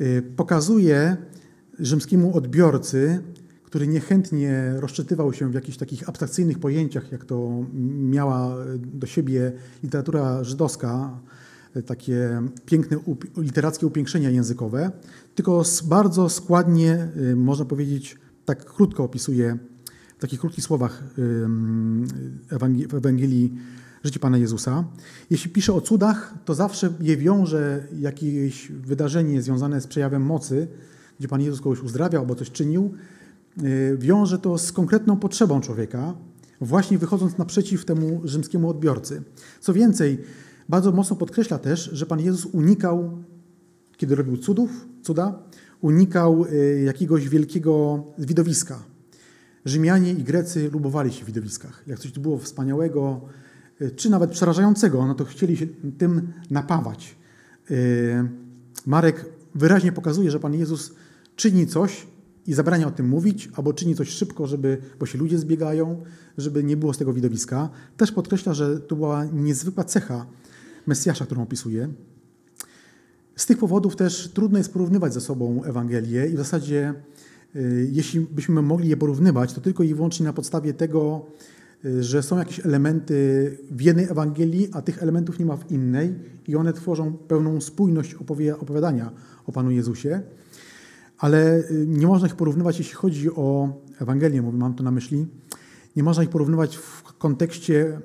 y, pokazuje rzymskiemu odbiorcy, który niechętnie rozczytywał się w jakichś takich abstrakcyjnych pojęciach, jak to miała do siebie literatura żydowska, takie piękne literackie upiększenia językowe, tylko bardzo składnie, y, można powiedzieć, tak krótko opisuje w takich krótkich słowach w Ewangelii życie Pana Jezusa. Jeśli pisze o cudach, to zawsze je wiąże jakieś wydarzenie związane z przejawem mocy, gdzie Pan Jezus kogoś uzdrawiał albo coś czynił, y, wiąże to z konkretną potrzebą człowieka, właśnie wychodząc naprzeciw temu rzymskiemu odbiorcy. Co więcej, bardzo mocno podkreśla też, że Pan Jezus unikał, kiedy robił cudów, cuda, unikał y, jakiegoś wielkiego widowiska. Rzymianie i Grecy lubowali się w widowiskach. Jak coś tu było wspaniałego, y, czy nawet przerażającego, no to chcieli się tym napawać. Y, Marek wyraźnie pokazuje, że Pan Jezus czyni coś i zabrania o tym mówić, albo czyni coś szybko, żeby, bo się ludzie zbiegają, żeby nie było z tego widowiska. Też podkreśla, że to była niezwykła cecha Mesjasza, którą opisuje. Z tych powodów też trudno jest porównywać ze sobą Ewangelię i w zasadzie, y, jeśli byśmy mogli je porównywać, to tylko i wyłącznie na podstawie tego, y, że są jakieś elementy w jednej Ewangelii, a tych elementów nie ma w innej i one tworzą pełną spójność opowiadania o Panu Jezusie. Ale y, nie można ich porównywać, jeśli chodzi o Ewangelię, mam tu na myśli, nie można ich porównywać w kontekście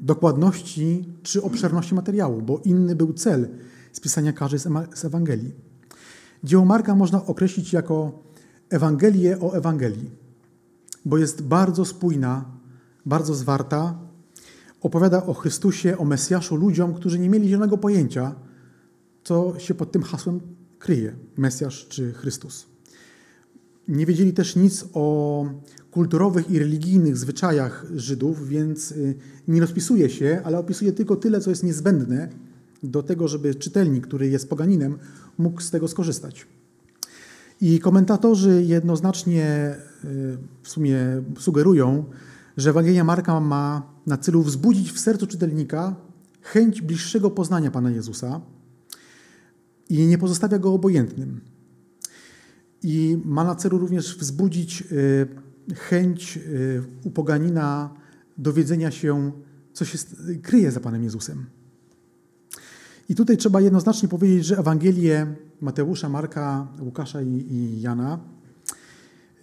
dokładności czy obszerności materiału, bo inny był cel spisania każdej z Ewangelii. Dzieło Marka można określić jako Ewangelię o Ewangelii, bo jest bardzo spójna, bardzo zwarta, opowiada o Chrystusie, o Mesjaszu ludziom, którzy nie mieli zielonego pojęcia, co się pod tym hasłem kryje, Mesjasz czy Chrystus. Nie wiedzieli też nic o kulturowych i religijnych zwyczajach Żydów, więc y, nie rozpisuje się, ale opisuje tylko tyle, co jest niezbędne do tego, żeby czytelnik, który jest poganinem, mógł z tego skorzystać. I komentatorzy jednoznacznie y, w sumie sugerują, że Ewangelia Marka ma na celu wzbudzić w sercu czytelnika chęć bliższego poznania Pana Jezusa i nie pozostawia go obojętnym. I ma na celu również wzbudzić y, chęć y, u poganina dowiedzenia się, co się kryje za Panem Jezusem. I tutaj trzeba jednoznacznie powiedzieć, że Ewangelie Mateusza, Marka, Łukasza i, i Jana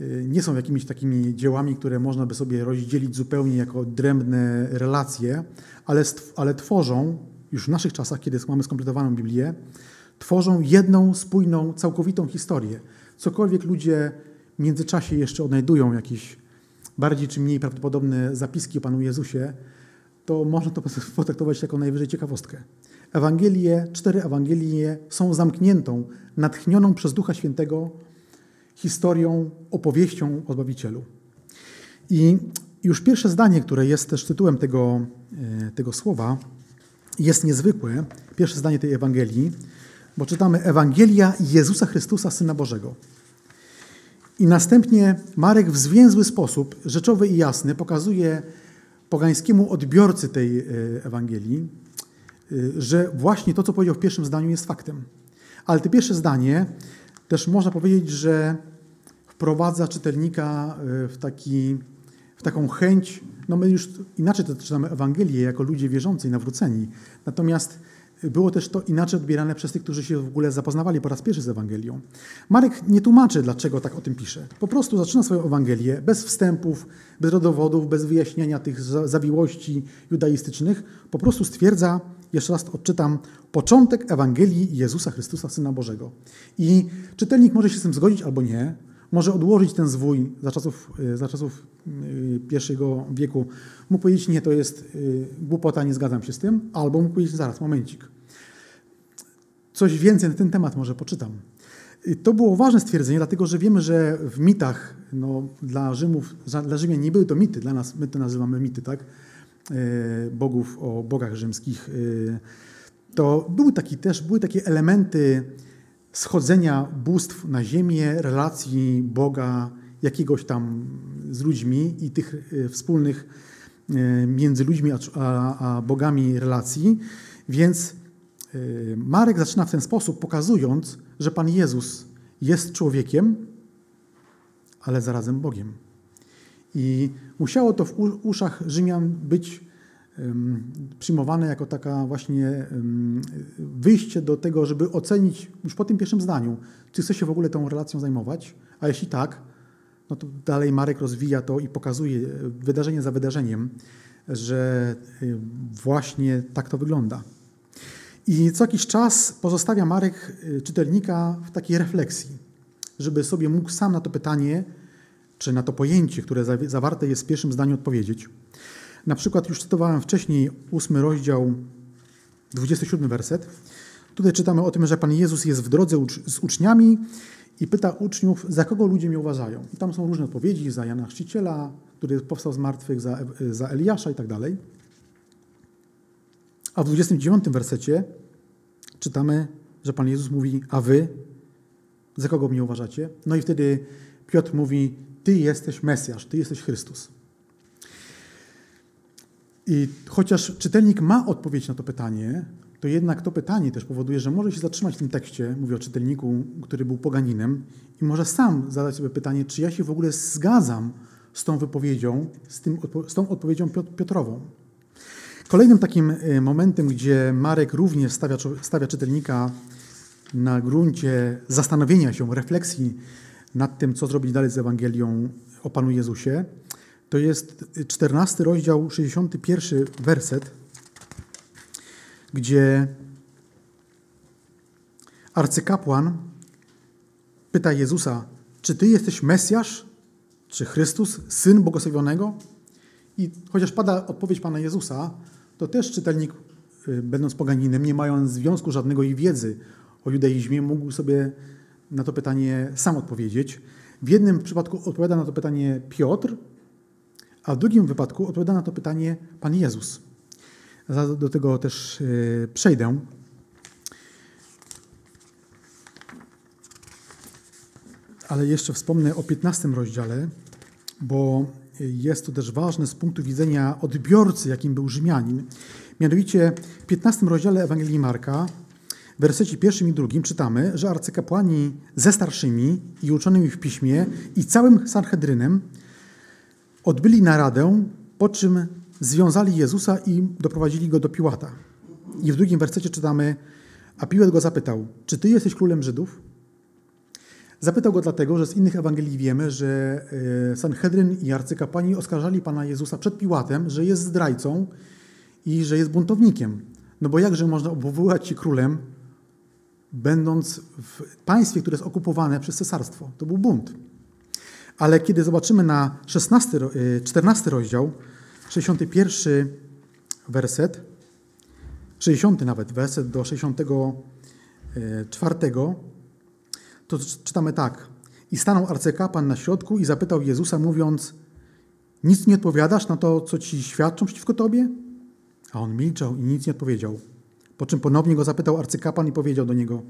y, nie są jakimiś takimi dziełami, które można by sobie rozdzielić zupełnie jako odrębne relacje, ale, ale tworzą, już w naszych czasach, kiedy mamy skompletowaną Biblię, tworzą jedną, spójną, całkowitą historię. Cokolwiek ludzie w międzyczasie jeszcze odnajdują jakieś bardziej czy mniej prawdopodobne zapiski o Panu Jezusie, to można to potraktować jako najwyżej ciekawostkę. Ewangelie, cztery Ewangelie są zamkniętą, natchnioną przez Ducha Świętego historią, opowieścią o Zbawicielu. I już pierwsze zdanie, które jest też tytułem tego, e, tego słowa, jest niezwykłe. Pierwsze zdanie tej Ewangelii, bo czytamy Ewangelia Jezusa Chrystusa, Syna Bożego. I następnie Marek w zwięzły sposób, rzeczowy i jasny, pokazuje pogańskiemu odbiorcy tej e, Ewangelii, że właśnie to, co powiedział w pierwszym zdaniu, jest faktem. Ale to pierwsze zdanie też można powiedzieć, że wprowadza czytelnika y, w, taki, w taką chęć, no my już inaczej to czytamy Ewangelię jako ludzie wierzący i nawróceni. Natomiast było też to inaczej odbierane przez tych, którzy się w ogóle zapoznawali po raz pierwszy z Ewangelią. Marek nie tłumaczy, dlaczego tak o tym pisze. Po prostu zaczyna swoją Ewangelię bez wstępów, bez rodowodów, bez wyjaśnienia tych zawiłości judaistycznych. Po prostu stwierdza, jeszcze raz odczytam, początek Ewangelii Jezusa Chrystusa, Syna Bożego. I czytelnik może się z tym zgodzić albo nie, może odłożyć ten zwój za czasów, y, za czasów y, pierwszego wieku. Mógł powiedzieć, nie, to jest y, głupota, nie zgadzam się z tym, albo mógł powiedzieć, zaraz, momencik. Coś więcej na ten temat może poczytam. To było ważne stwierdzenie, dlatego że wiemy, że w mitach, no, dla Rzymów, dla Rzymian nie były to mity, dla nas my to nazywamy mity, tak? Bogów o bogach rzymskich. To były, taki, też, były takie elementy schodzenia bóstw na ziemię, relacji Boga jakiegoś tam z ludźmi i tych e, wspólnych e, między ludźmi a, a, a bogami relacji. Więc e, Marek zaczyna w ten sposób, pokazując, że Pan Jezus jest człowiekiem, ale zarazem Bogiem. I musiało to w uszach Rzymian być przyjmowane jako taka właśnie wyjście do tego, żeby ocenić już po tym pierwszym zdaniu, czy chce się w ogóle tą relacją zajmować, a jeśli tak, no to dalej Marek rozwija to i pokazuje wydarzenie za wydarzeniem, że y, właśnie tak to wygląda. I co jakiś czas pozostawia Marek y, czytelnika w takiej refleksji, żeby sobie mógł sam na to pytanie, czy na to pojęcie, które zawarte jest w pierwszym zdaniu, odpowiedzieć. Na przykład już cytowałem wcześniej ósmy rozdział, 27 werset. Tutaj czytamy o tym, że Pan Jezus jest w drodze z uczniami i pyta uczniów, za kogo ludzie mnie uważają. I tam są różne odpowiedzi, za Jana Chrzciciela, który powstał z martwych, za, za Eliasza i tak dalej. A w 29 wersecie czytamy, że Pan Jezus mówi, a wy za kogo mnie uważacie? No i wtedy Piotr mówi, ty jesteś Mesjasz, ty jesteś Chrystus. I chociaż czytelnik ma odpowiedź na to pytanie, to jednak to pytanie też powoduje, że może się zatrzymać w tym tekście, mówię o czytelniku, który był poganinem, i może sam zadać sobie pytanie, czy ja się w ogóle zgadzam z tą wypowiedzią, z, tym, z tą odpowiedzią Piotrową. Kolejnym takim e, momentem, gdzie Marek również stawia, stawia czytelnika na gruncie zastanowienia się, refleksji nad tym, co zrobić dalej z Ewangelią o Panu Jezusie, to jest 14 rozdział, 61 werset, gdzie arcykapłan pyta Jezusa, czy Ty jesteś Mesjasz, czy Chrystus, Syn Błogosławionego? I chociaż pada odpowiedź Pana Jezusa, to też czytelnik, y, będąc poganinem, nie mając związku żadnego i wiedzy o judaizmie, mógł sobie na to pytanie sam odpowiedzieć. W jednym przypadku odpowiada na to pytanie Piotr, a w drugim wypadku odpowiada na to pytanie Pan Jezus. Do tego też e, przejdę. Ale jeszcze wspomnę o 15 rozdziale, bo jest to też ważne z punktu widzenia odbiorcy, jakim był Rzymianin. Mianowicie w 15 rozdziale Ewangelii Marka, w wersecie pierwszym i drugim czytamy, że arcykapłani ze starszymi i uczonymi w piśmie i całym Sanhedrynem odbyli naradę, po czym związali Jezusa i doprowadzili go do Piłata. I w drugim wersecie czytamy, a Piłat go zapytał, czy ty jesteś królem Żydów? Zapytał go dlatego, że z innych Ewangelii wiemy, że e, Sanhedryn i arcykapłani oskarżali Pana Jezusa przed Piłatem, że jest zdrajcą i że jest buntownikiem. No bo jakże można obwoływać się królem, będąc w państwie, które jest okupowane przez cesarstwo? To był bunt. Ale kiedy zobaczymy na 16, 14 y, rozdział, 61 werset, 60 nawet werset do 64, to czytamy tak. I stanął arcykapłan na środku i zapytał Jezusa, mówiąc: Nic nie odpowiadasz na to, co ci świadczą przeciwko tobie? A on milczał i nic nie odpowiedział. Po czym ponownie go zapytał arcykapłan i powiedział do niego: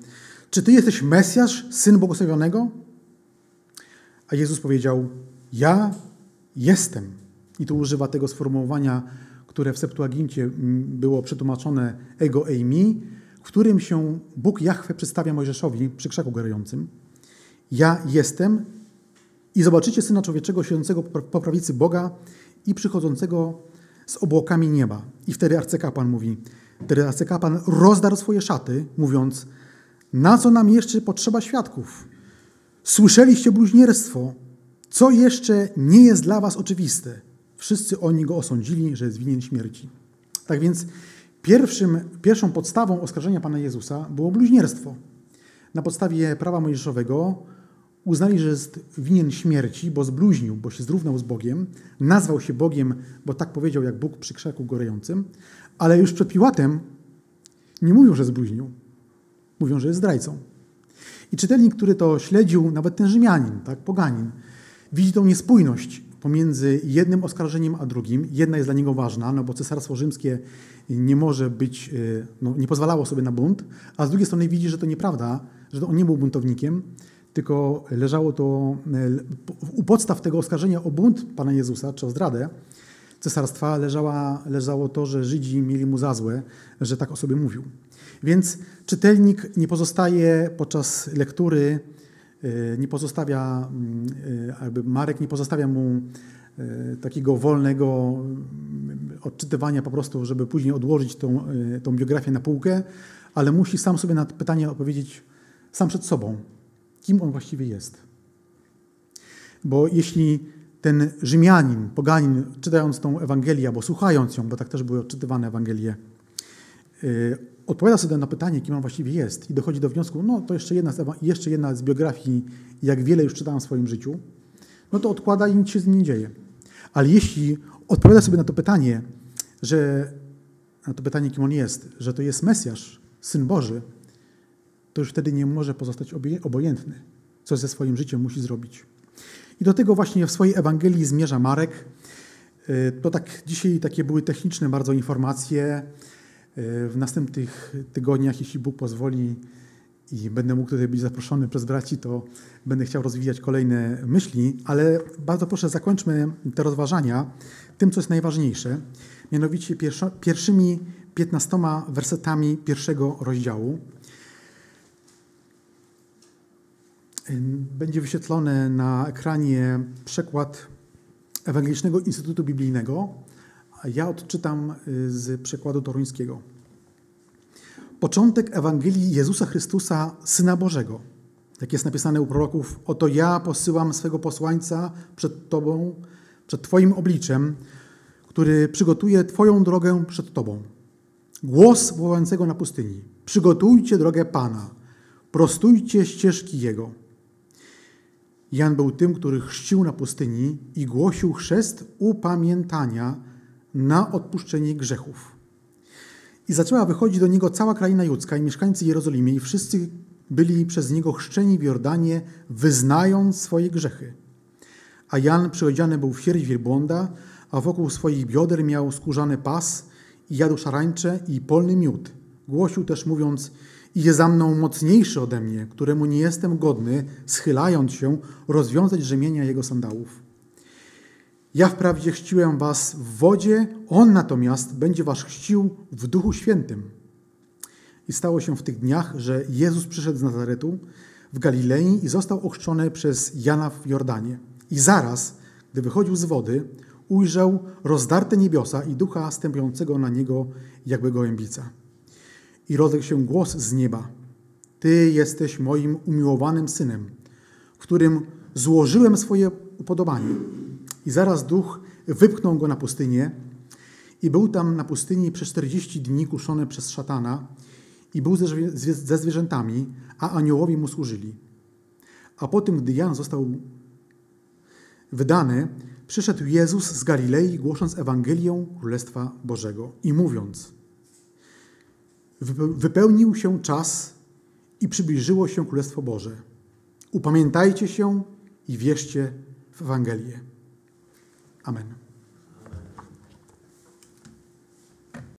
Czy ty jesteś Mesjasz, syn błogosławionego? A Jezus powiedział: Ja jestem. I tu używa tego sformułowania, które w Septuagincie było przetłumaczone ego eimi, w którym się Bóg Jahwe przedstawia Mojżeszowi przy krzaku gorącym. Ja jestem i zobaczycie Syna Człowieczego siedzącego po prawicy Boga i przychodzącego z obłokami nieba. I wtedy arcykapłan mówi, wtedy arcykapłan rozdarł swoje szaty, mówiąc, na co nam jeszcze potrzeba świadków? Słyszeliście bluźnierstwo. Co jeszcze nie jest dla was oczywiste? Wszyscy oni go osądzili, że jest winien śmierci. Tak więc pierwszym, pierwszą podstawą oskarżenia Pana Jezusa było bluźnierstwo. Na podstawie prawa mojżeszowego uznali, że jest winien śmierci, bo zbluźnił, bo się zrównał z Bogiem, nazwał się Bogiem, bo tak powiedział jak Bóg przy krzaku gorejącym, ale już przed Piłatem nie mówią, że zbluźnił. Mówią, że jest zdrajcą. I czytelnik, który to śledził, nawet ten Rzymianin, tak, poganin, widzi tą niespójność pomiędzy jednym oskarżeniem a drugim. Jedna jest dla niego ważna, no bo cesarstwo rzymskie nie może być, e, no, nie pozwalało sobie na bunt, a z drugiej strony widzi, że to nieprawda, że on nie był buntownikiem, tylko leżało to u podstaw tego oskarżenia o bunt Pana Jezusa, czy o zdradę cesarstwa, leżała, leżało to, że Żydzi mieli mu za złe, że tak o sobie mówił. Więc czytelnik nie pozostaje podczas lektury, e, nie pozostawia, mm, e, jakby Marek nie pozostawia mu e, takiego wolnego mm, odczytywania po prostu, żeby później odłożyć tą, tą biografię na półkę, ale musi sam sobie na pytanie odpowiedzieć sam przed sobą, kim on właściwie jest. Bo jeśli ten Rzymianin, poganin, czytając tą Ewangelię, albo słuchając ją, bo tak też były odczytywane Ewangelie, odpowiada sobie na pytanie, kim on właściwie jest i dochodzi do wniosku, no to jeszcze jedna, z, jeszcze jedna z biografii, jak wiele już czytałem w swoim życiu, no to odkłada i nic się z nim nie dzieje. Ale jeśli odpowiada sobie na to pytanie, że na to pytanie, kim on jest, że to jest Mesjasz, Syn Boży, to już wtedy nie może pozostać obojętny. Co ze swoim życiem musi zrobić. I do tego właśnie w swojej Ewangelii zmierza Marek. Y, to tak dzisiaj takie były techniczne bardzo informacje. Y, w następnych tygodniach, jeśli Bóg pozwoli i będę mógł tutaj być zaproszony przez braci, to będę chciał rozwijać kolejne myśli, ale bardzo proszę zakończmy te rozważania tym, co jest najważniejsze, mianowicie pierwszymi 15 wersetami pierwszego rozdziału. Będzie wyświetlony na ekranie przekład Ewangelicznego Instytutu Biblijnego. Ja odczytam y, z przekładu toruńskiego. Początek Ewangelii Jezusa Chrystusa, Syna Bożego. Jak jest napisane u proroków, oto ja posyłam swego posłańca przed Tobą, przed Twoim obliczem, który przygotuje Twoją drogę przed Tobą. Głos wołającego na pustyni. Przygotujcie drogę Pana, prostujcie ścieżki Jego. Jan był tym, który chrzcił na pustyni i głosił chrzest upamiętania na odpuszczenie grzechów. I zaczęła wychodzić do niego cała kraina judzka i mieszkańcy Jerozolimy i wszyscy byli przez niego chrzczeni w Jordanie, wyznając swoje grzechy. A Jan przyodziany był w sierść wielbłąda, a wokół swoich bioder miał skórzany pas i jadł szarańcze i polny miód. Głosił też mówiąc, idzie za mną mocniejszy ode mnie, któremu nie jestem godny, schylając się, rozwiązać rzemienia jego sandałów. Ja wprawdzie chrzciłem was w wodzie, on natomiast będzie was chrzcił w Duchu Świętym. I stało się w tych dniach, że Jezus przyszedł z Nazaretu w Galilei i został ochrzczony przez Jana w Jordanie. I zaraz, gdy wychodził z wody, ujrzał rozdarte niebiosa i ducha stępującego na niego jakby gołębica i rozległ się głos z nieba. Ty jesteś moim umiłowanym synem, którym złożyłem swoje upodobanie. I zaraz duch wypchnął go na pustynię i był tam na pustyni przez 40 dni kuszony przez szatana i był ze, zwierzętami, a aniołowie mu służyli. A po tym, gdy Jan został wydany, przyszedł Jezus z Galilei, głosząc Ewangelię Królestwa Bożego i mówiąc – wypełnił się czas i przybliżyło się Królestwo Boże. Upamiętajcie się i wierzcie w Ewangelię. Amen.